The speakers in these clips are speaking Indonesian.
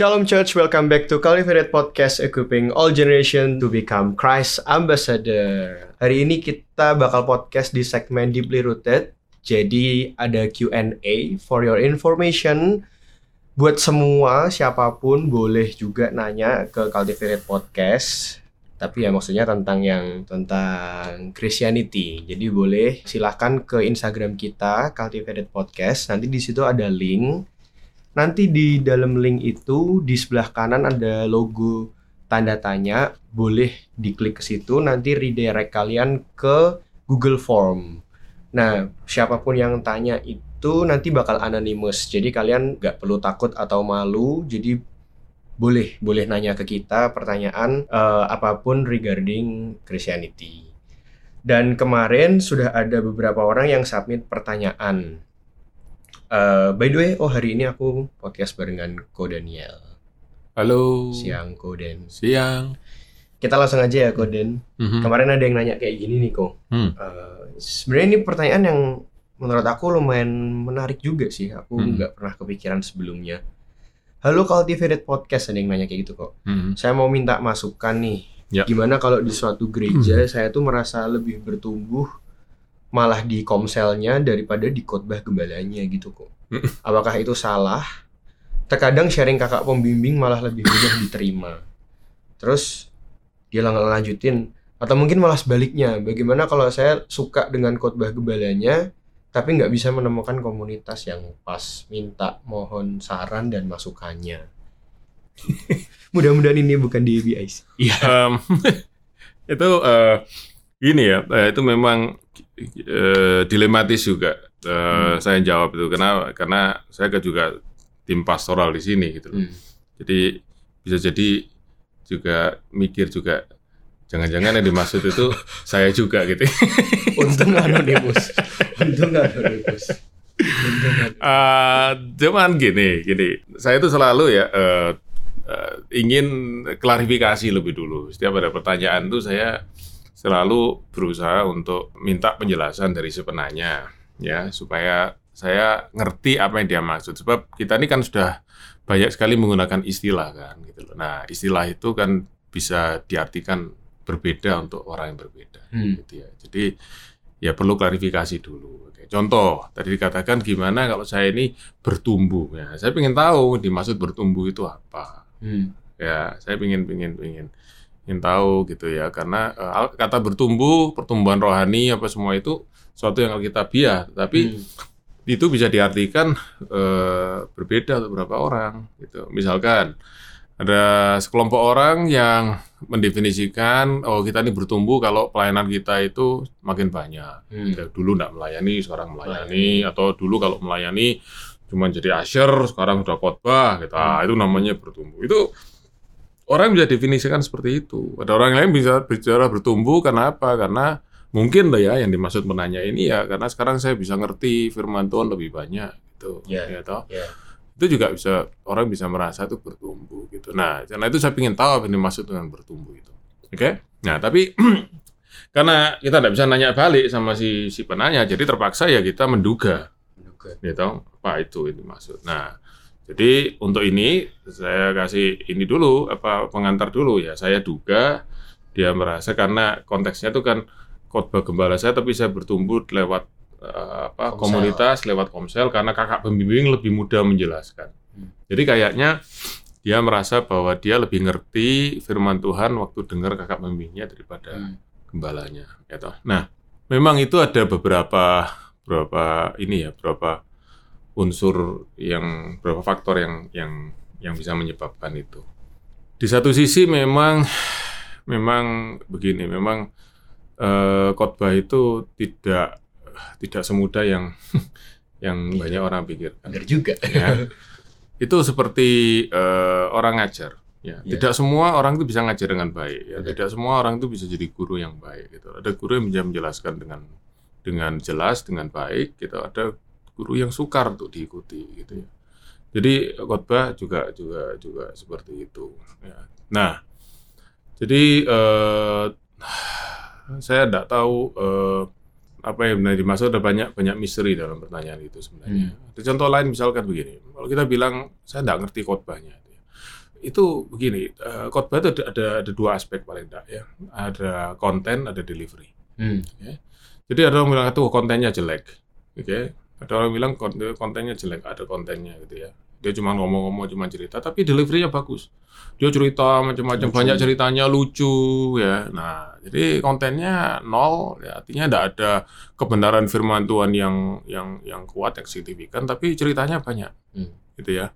Shalom Church, welcome back to Cultivated Podcast equipping all generation to become Christ Ambassador. Hari ini kita bakal podcast di segmen Deeply Rooted. Jadi ada Q&A for your information. Buat semua, siapa pun boleh juga nanya ke Cultivated Podcast. Tapi ya maksudnya tentang yang tentang Christianity. Jadi boleh silahkan ke Instagram kita Cultivated Podcast. Nanti di situ ada link Nanti di dalam link itu di sebelah kanan ada logo tanda tanya, boleh diklik ke situ nanti redirect kalian ke Google Form. Nah, siapa pun yang tanya itu nanti bakal anonymous. Jadi kalian nggak perlu takut atau malu. Jadi boleh boleh nanya ke kita pertanyaan uh, apa pun regarding Christianity. Dan kemarin sudah ada beberapa orang yang submit pertanyaan. Uh, by the way, oh hari ini aku podcast barengan Ko Daniel. Halo. Siang Ko Den. Siang. Kita langsung aja ya Ko Den. Mhm. Kemarin ada yang nanya kayak gini nih Ko. Hmm. Uh, Sebenarnya ini pertanyaan yang menurut aku lumayan menarik juga sih. Aku Hmm. nggak pernah kepikiran sebelumnya. Halo Cultivated Podcast ada yang nanya kayak gitu kok. Mhm. Saya mau minta masukan nih. Ya. Gimana kalau di suatu gereja saya tuh merasa lebih bertumbuh malah di komselnya daripada di khotbah gembalanya gitu kok. Apakah itu salah? Terkadang sharing kakak pembimbing malah lebih mudah diterima. Terus dia lang- lanjutin atau mungkin malah sebaliknya. Bagaimana kalau saya suka dengan khotbah gembalanya tapi nggak bisa menemukan komunitas yang pas minta mohon saran dan masukannya. Mudah-mudahan ini bukan di BIC. Iya. Em, itu eh, gini ya, eh, itu memang eh, dilematis juga. Eh, Saya jawab itu karena karena saya juga tim pastoral di sini gitu. loh. Hmm. Jadi bisa jadi juga mikir juga jangan-jangan yang dimaksud itu saya juga gitu. Untung anonimus. Untung anonimus. Untung anonimus. Eh, cuman gini, gini, saya itu selalu ya eh, eh, ingin klarifikasi lebih dulu. Setiap ada pertanyaan tuh saya selalu berusaha untuk minta penjelasan dari si penanya, ya supaya saya ngerti apa yang dia maksud. Sebab kita ini kan sudah banyak sekali menggunakan istilah kan, gitu loh. Nah, istilah itu kan bisa diartikan berbeda untuk orang yang berbeda, Hmm. gitu ya. Jadi ya perlu klarifikasi dulu. Oke, Contoh, tadi dikatakan gimana kalau saya ini bertumbuh. Ya, saya ingin tahu dimaksud bertumbuh itu apa. Hmm. Ya, saya ingin ingin ingin ingin tahu gitu ya. Karena al- kata bertumbuh, pertumbuhan rohani apa semua itu suatu yang alkitabiah, tapi Hmm. itu bisa diartikan eh, berbeda untuk beberapa orang gitu. Misalkan ada sekelompok orang yang mendefinisikan oh kita ini bertumbuh kalau pelayanan kita itu makin banyak. Hmm. Ya, dulu nggak melayani, sekarang melayani atau dulu kalau melayani cuma jadi usher, sekarang sudah khotbah gitu. Ah, itu namanya bertumbuh. Itu orang bisa definisikan seperti itu. Ada orang lain bisa bicara bertumbuh karena apa? Karena mungkin lah ya yang dimaksud menanya ini ya karena sekarang saya bisa ngerti firman Tuhan lebih banyak gitu. Ya. Ya toh? Ya. Itu juga bisa orang bisa merasa itu bertumbuh gitu. Nah, karena itu saya ingin tahu apa yang dimaksud dengan bertumbuh itu. Oke? Nah, tapi karena kita tidak bisa nanya balik sama si si penanya, jadi terpaksa ya kita menduga Menduga. gitu apa itu ini maksud. Nah, jadi untuk ini saya kasih ini dulu apa pengantar dulu ya. Saya duga dia merasa karena konteksnya itu kan khotbah gembala saya tapi saya bertumbuh lewat eh, apa Komsel. komunitas lewat komsel karena kakak pembimbing lebih mudah menjelaskan. Hmm. Jadi kayaknya dia merasa bahwa dia lebih ngerti firman Tuhan waktu dengar kakak pembimbingnya daripada Hmm. gembalanya ya toh. Nah, memang itu ada beberapa beberapa ini ya, beberapa unsur yang beberapa faktor yang yang yang bisa menyebabkan itu. Di satu sisi memang memang begini, memang eh, khotbah itu tidak tidak semudah yang yang banyak orang pikirkan Benar juga. ya. itu seperti eh, orang ngajar ya Ya. tidak semua orang itu bisa ngajar dengan baik ya tidak semua orang itu bisa jadi guru yang baik gitu ada guru yang bisa menjelaskan dengan dengan jelas dengan baik gitu ada guru yang sukar untuk diikuti gitu ya jadi khotbah juga juga juga seperti itu ya. nah jadi eh, saya tidak tahu eh, apa yang benar dimaksud ada banyak banyak misteri dalam pertanyaan itu sebenarnya. Ada contoh lain misalkan begini, kalau kita bilang saya tidak ngerti khotbahnya, gitu ya. itu begini, uh, khotbah itu ada, ada ada dua aspek paling tidak ya. Ada konten, ada delivery. Hmm. Jadi ada orang bilang itu kontennya jelek, oke? Ada orang bilang konten, kontennya jelek, ada kontennya gitu ya. Dia cuma ngomong-ngomong, cuma cerita, tapi deliverynya bagus. Dia cerita macam-macam, banyak ceritanya lucu ya. Nah, jadi kontennya nol, ya, artinya tidak ada kebenaran firman Tuhan yang yang yang kuat, yang signifikan, tapi ceritanya banyak, Hmm. gitu ya.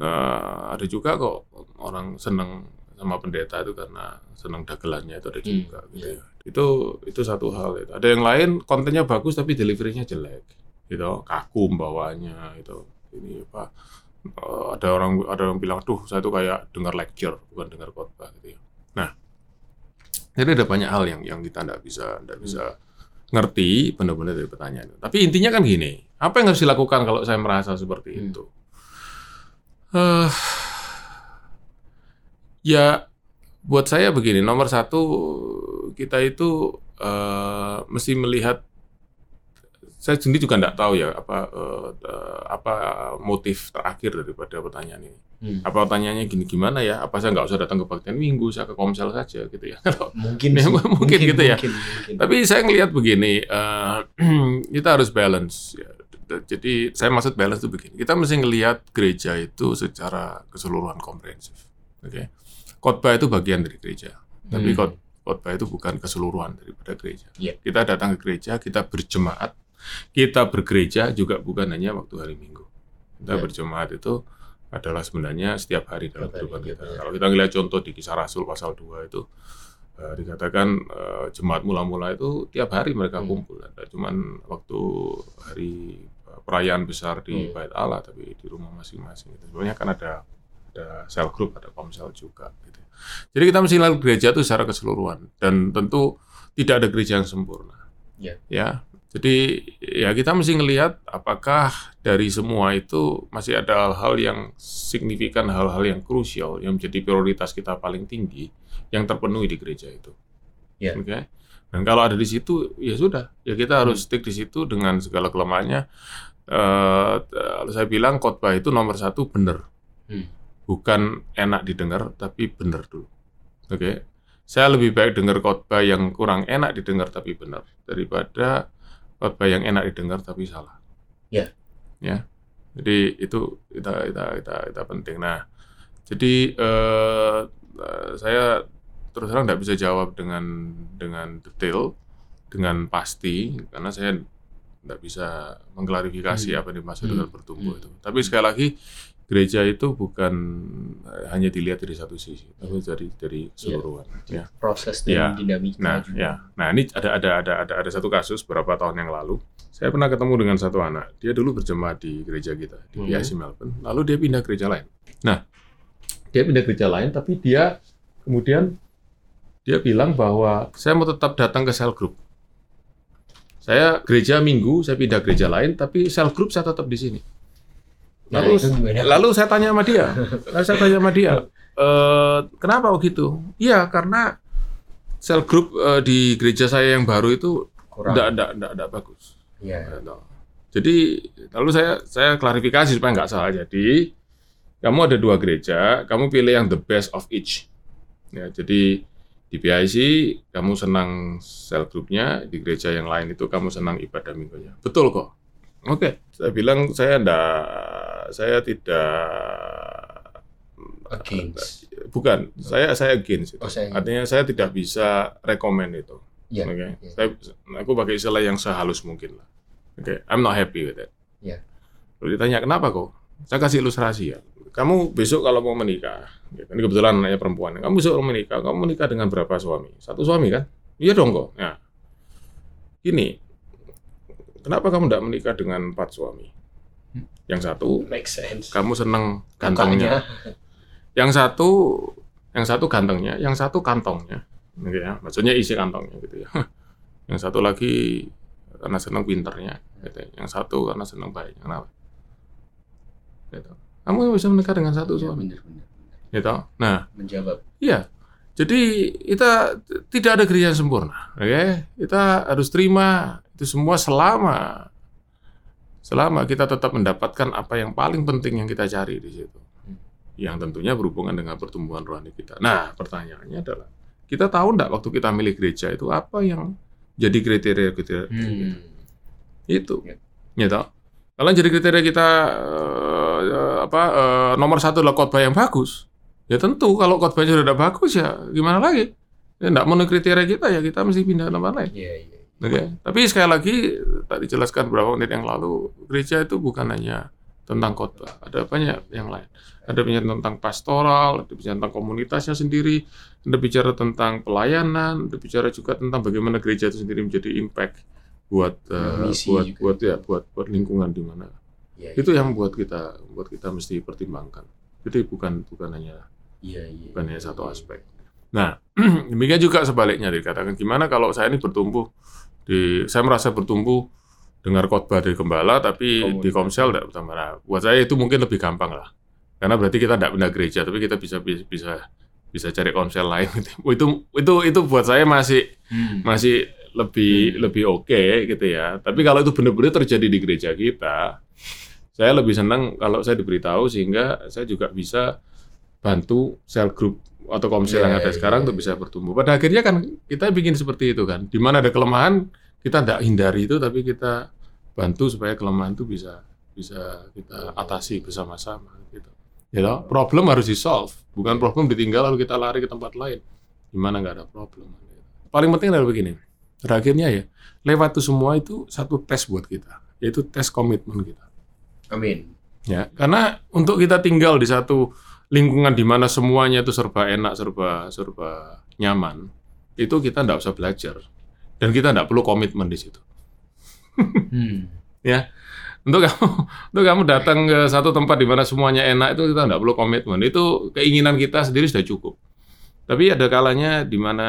Nah, ada juga kok orang seneng sama pendeta itu karena seneng dagelannya itu ada Hmm, juga gitu iya. ya. Itu itu satu hal itu. Ada yang lain kontennya bagus tapi deliverynya jelek. Gitu, kaku bawaannya itu. Ini apa? eh, ada orang ada yang bilang, "Duh, saya tuh kayak dengar lecture, bukan dengar khotbah." gitu ya. Nah, jadi ada banyak hal yang yang kita tidak bisa tidak bisa ngerti benar-benar dari pertanyaan itu. Tapi intinya kan gini, apa yang harus dilakukan kalau saya merasa seperti Hmm. itu? Eh, ya buat saya begini, nomor satu kita itu eh, mesti melihat saya sendiri juga tidak tahu ya apa eh, eh, apa motif terakhir daripada pertanyaan ini. Hmm. Apa pertanyaannya gini gimana ya? Apa saya nggak usah datang ke baktian minggu, saya ke komsel saja gitu ya? Kalau Mungkin Ya, sih. mungkin gitu ya. Mungkin, mungkin. tapi saya ngelihat begini, eh, kita harus balance. Ya. Jadi saya maksud balance itu begini. Kita mesti ngelihat gereja itu secara keseluruhan komprehensif. Oke, khotbah itu bagian dari gereja, tapi Hmm. khot- khotbah itu bukan keseluruhan daripada gereja. Iya. Kita datang ke gereja, kita berjemaat, kita bergereja juga bukan hanya waktu hari Minggu. Kita Iya. berjemaat itu adalah sebenarnya setiap hari dalam kehidupan iya, kita. benar. Kalau kita ngelihat contoh di Kisah Rasul pasal 2 itu eh, dikatakan eh, jemaat mula-mula itu tiap hari mereka Hmm. kumpul. Tidak cuman waktu hari eh, perayaan besar di Hmm. Bait Allah, tapi di rumah masing-masing. Sebenarnya kan ada ada sel group, ada komsel juga. Gitu. Jadi kita mesti lihat gereja itu secara keseluruhan dan tentu tidak ada gereja yang sempurna. Ya. Ya. Jadi ya kita mesti ngelihat apakah dari semua itu masih ada hal-hal yang signifikan, hal-hal yang krusial yang menjadi prioritas kita paling tinggi yang terpenuhi di gereja itu. Ya. Oke. Dan kalau ada di situ ya sudah, ya kita harus stick di situ dengan segala kelemahannya. Eh, kalau saya bilang khotbah itu nomor satu benar, Hmm. bukan enak didengar tapi benar dulu. Oke, saya lebih baik dengar khotbah yang kurang enak didengar tapi benar daripada khotbah yang enak didengar tapi salah. Ya. Ya. Jadi itu kita kita kita, kita penting. Nah, jadi eh, eh, saya terus terang tidak bisa jawab dengan dengan detail, dengan pasti karena saya tidak bisa mengklarifikasi Hmm. apa yang dimaksud Hmm. dengan bertumbuh Hmm. itu. Tapi sekali lagi gereja itu bukan eh, hanya dilihat dari satu sisi, tapi dari dari keseluruhan. Ya. Proses Ya. dan dinamika Nah, juga. ya. Nah, ini ada ada ada ada ada satu kasus beberapa tahun yang lalu. Saya pernah ketemu dengan satu anak. Dia dulu berjemaat di gereja kita di Hmm. PIC Melbourne. Lalu dia pindah gereja lain. Nah, dia pindah gereja lain, tapi dia kemudian dia bilang bahwa saya mau tetap datang ke sel group. Saya gereja minggu, saya pindah gereja lain, tapi sel group saya tetap di sini. Nah, Lalu, gimana? lalu saya tanya sama dia, lalu saya tanya sama dia, "Eh, kenapa begitu? Iya, karena sel group eh, di gereja saya yang baru itu enggak, enggak, enggak bagus. Ya. Gitu. Jadi lalu saya saya klarifikasi supaya nggak salah. Jadi kamu ada dua gereja, kamu pilih yang the best of each. Ya, jadi di PIC kamu senang sel grupnya, di gereja yang lain itu kamu senang ibadah minggunya. Betul kok. Oke, saya bilang saya enggak, saya tidak Against. bukan, saya saya against itu. Oh, saya against. Artinya saya tidak bisa rekomend itu. Ya. Oke, ya. Saya- aku pakai istilah yang sehalus mungkin lah. Oke, I'm not happy with it. Ya. Lalu ditanya kenapa kok? Saya kasih ilustrasi ya. Kamu besok kalau mau menikah, gitu. ini kebetulan anaknya perempuan. Kamu besok mau menikah, kamu menikah dengan berapa suami? Satu suami kan? Iya dong kok. Ya. Gini, kenapa kamu tidak menikah dengan empat suami? Yang satu, Make sense. kamu seneng gantengnya. Yang satu, yang satu gantengnya, yang satu kantongnya, gitu ya. Maksudnya isi kantongnya gitu ya. Yang satu lagi karena senang pinternya, gitu. ya. Yang satu karena senang baiknya. Kenapa? Gitu. Kamu bisa menikah dengan satu Ya, suami, benar, benar. gitu. Nah, Menjawab. iya. Jadi kita tidak ada gereja yang sempurna, oke? Kita harus terima itu semua selama selama kita tetap mendapatkan apa yang paling penting yang kita cari di situ, yang tentunya berhubungan dengan pertumbuhan rohani kita. Nah, pertanyaannya adalah kita tahu enggak waktu kita milih gereja itu apa yang jadi kriteria-kriteria Hmm. kita? Itu. Ya. Ya toh? Kalau jadi kriteria kita eh, apa eh, nomor satu adalah khotbah yang bagus, ya tentu kalau khotbahnya sudah tidak bagus ya gimana lagi? Ya enggak memenuhi kriteria kita ya kita mesti pindah ke tempat lain. Iya, iya. Oke, tapi sekali lagi tadi jelaskan beberapa menit yang lalu, gereja itu bukan hanya tentang khotbah, ada banyak yang lain. Ada bicara tentang pastoral, ada bicara tentang komunitasnya sendiri, ada bicara tentang pelayanan, ada bicara juga tentang bagaimana gereja itu sendiri menjadi impact buat Misi buat juga. buat ya buat buat lingkungan di mana. Iya, Itu yang buat kita buat kita mesti pertimbangkan. Jadi bukan bukan hanya Iya, iya. bukan hanya satu aspek. Nah, demikian juga sebaliknya dikatakan gimana kalau saya ini bertumbuh di saya merasa bertumbuh dengar khotbah dari gembala tapi Komunitas. di komsel tidak bertambah. Nah, buat saya itu mungkin lebih gampang lah. Karena berarti kita tidak pindah gereja tapi kita bisa bisa bisa cari komsel lain itu itu itu buat saya masih Hmm. masih lebih lebih oke gitu ya. Tapi kalau itu benar-benar terjadi di gereja kita, saya lebih senang kalau saya diberitahu sehingga saya juga bisa bantu sel group atau komsel Iya, yang ada iya, sekarang iya. untuk bisa bertumbuh. Pada akhirnya kan kita bikin seperti itu kan. Di mana ada kelemahan kita tidak hindari itu, tapi kita bantu supaya kelemahan itu bisa bisa kita atasi bersama-sama gitu. Ya toh, problem harus di solve, bukan problem ditinggal lalu kita lari ke tempat lain. Gimana nggak ada problem. Paling penting adalah begini, terakhirnya ya, lewat itu semua itu satu tes buat kita, yaitu tes komitmen kita. Amin. Ya, karena untuk kita tinggal di satu lingkungan di mana semuanya itu serba enak, serba serba nyaman, itu kita tidak usah belajar dan kita tidak perlu komitmen di situ. Hmm. Untuk kamu, untuk kamu datang ke satu tempat di mana semuanya enak itu kita tidak perlu komitmen. Itu keinginan kita sendiri sudah cukup. Tapi ada kalanya di mana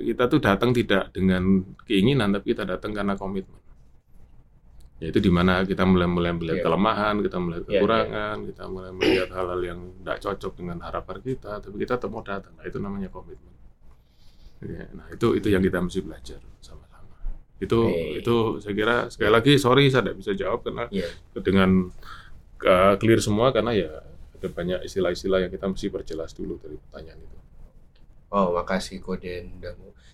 kita tuh datang tidak dengan keinginan, tapi kita datang karena komitmen. Yaitu di mana kita mulai mulai melihat Iya. kelemahan, kita melihat Iya, iya. kekurangan, kita mulai melihat hal-hal yang tidak cocok dengan harapan kita, tapi kita tetap mau datang. Nah, itu namanya komitmen. Ya, Nah, itu itu yang kita mesti belajar sama-sama. Itu Oke. itu saya kira sekali lagi sorry saya tidak bisa jawab karena Iya. dengan uh, clear semua karena ya ada banyak istilah-istilah yang kita mesti perjelas dulu dari pertanyaan itu. Oh, makasih Koden.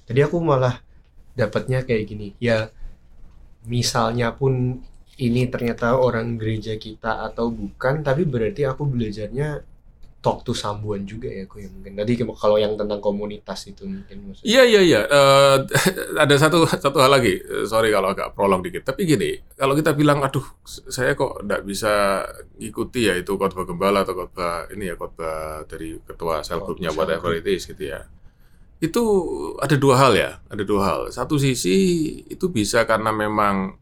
Tadi aku malah dapatnya kayak gini. Ya, misalnya pun ini ternyata orang gereja kita atau bukan, tapi berarti aku belajarnya talk to someone juga ya, aku ya mungkin. Tadi kalau yang tentang komunitas itu mungkin maksudnya. Iya iya iya. Eh, ada satu satu hal lagi. Eh, Sorry kalau agak prolong dikit. Tapi gini, kalau kita bilang, aduh, saya kok tidak bisa ikuti ya itu khotbah gembala atau khotbah ini ya khotbah dari ketua sel grupnya whatever it is gitu ya. Itu ada dua hal ya. Ada dua hal. Satu sisi itu bisa karena memang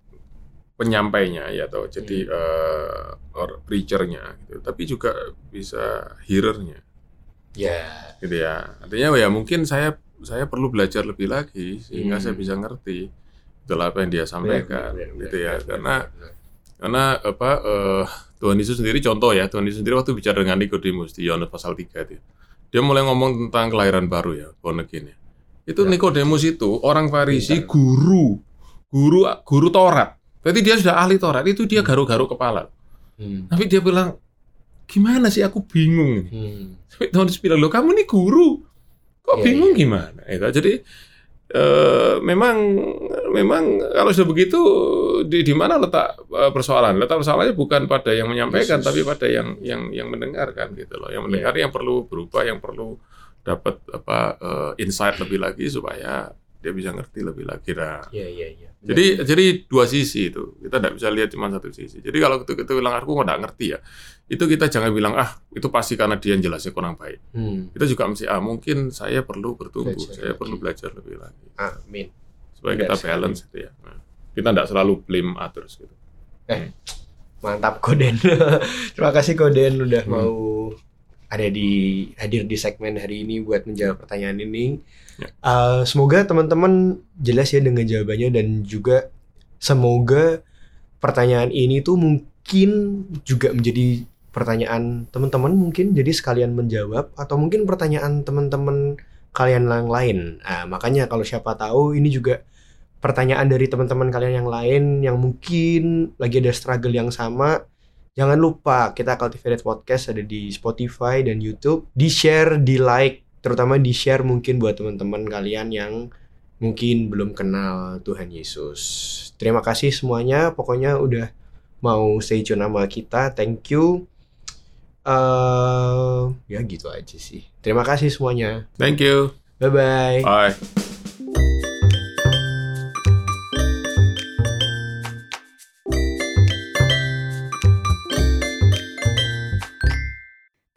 penyampainya ya atau jadi eh, or preachernya gitu. Tapi juga bisa hearernya Ya. gitu ya. Artinya ya mungkin saya saya perlu belajar lebih lagi sehingga Hmm. saya bisa ngerti betul apa yang dia sampaikan Benar, benar, gitu ya. benar, Karena karena apa eh, Tuhan Yesus sendiri contoh ya, Tuhan Yesus sendiri waktu bicara dengan Nikodemus di Yohanes pasal 3 itu. Dia mulai ngomong tentang kelahiran baru ya, born again ya. Itu Ya. Nikodemus itu orang Farisi, guru, guru guru Taurat. Berarti dia sudah ahli Taurat, itu dia Hmm. garuk-garuk kepala. Hmm. Tapi dia bilang, gimana sih aku bingung. Hmm. Sampai Tuhan bilang, loh kamu ini guru, kok Iya, bingung iya. gimana? Itu. Jadi eh, memang memang kalau sudah begitu di di mana letak eh, persoalan? Letak persoalannya bukan pada yang menyampaikan, Yesus. tapi pada yang yang yang mendengarkan gitu loh. Yang mendengar yang perlu berubah, yang perlu dapat apa eh, insight lebih lagi supaya dia bisa ngerti lebih lagi. Nah, Iya, iya, iya. jadi jadi dua sisi itu kita tidak bisa lihat cuma satu sisi. Jadi kalau kita, kita bilang aku nggak ngerti ya, itu kita jangan bilang ah itu pasti karena dia yang jelasnya kurang baik. Hmm. Kita juga mesti ah mungkin saya perlu bertumbuh, Belajar saya lagi. perlu belajar lebih lagi Amin. Supaya Benar kita balance gitu ya. Nah, kita tidak selalu blame others gitu. Mantap Koden. Terima kasih Koden udah Hmm. mau ada di hadir di segmen hari ini buat menjawab pertanyaan ini. Ya. Uh, semoga teman-teman jelas ya dengan jawabannya dan juga semoga pertanyaan ini tuh mungkin juga menjadi pertanyaan teman-teman mungkin jadi sekalian menjawab atau mungkin pertanyaan teman-teman kalian yang lain. Nah, makanya kalau siapa tahu ini juga pertanyaan dari teman-teman kalian yang lain yang mungkin lagi ada struggle yang sama Jangan lupa kita Cultivated Podcast ada di Spotify dan YouTube. Di-share, di-like, terutama di-share mungkin buat teman-teman kalian yang mungkin belum kenal Tuhan Yesus. Terima kasih semuanya, pokoknya udah mau stay tune sama kita. Thank you. eh ya gitu aja sih. Terima kasih semuanya. Thank you. Bye-bye. Bye.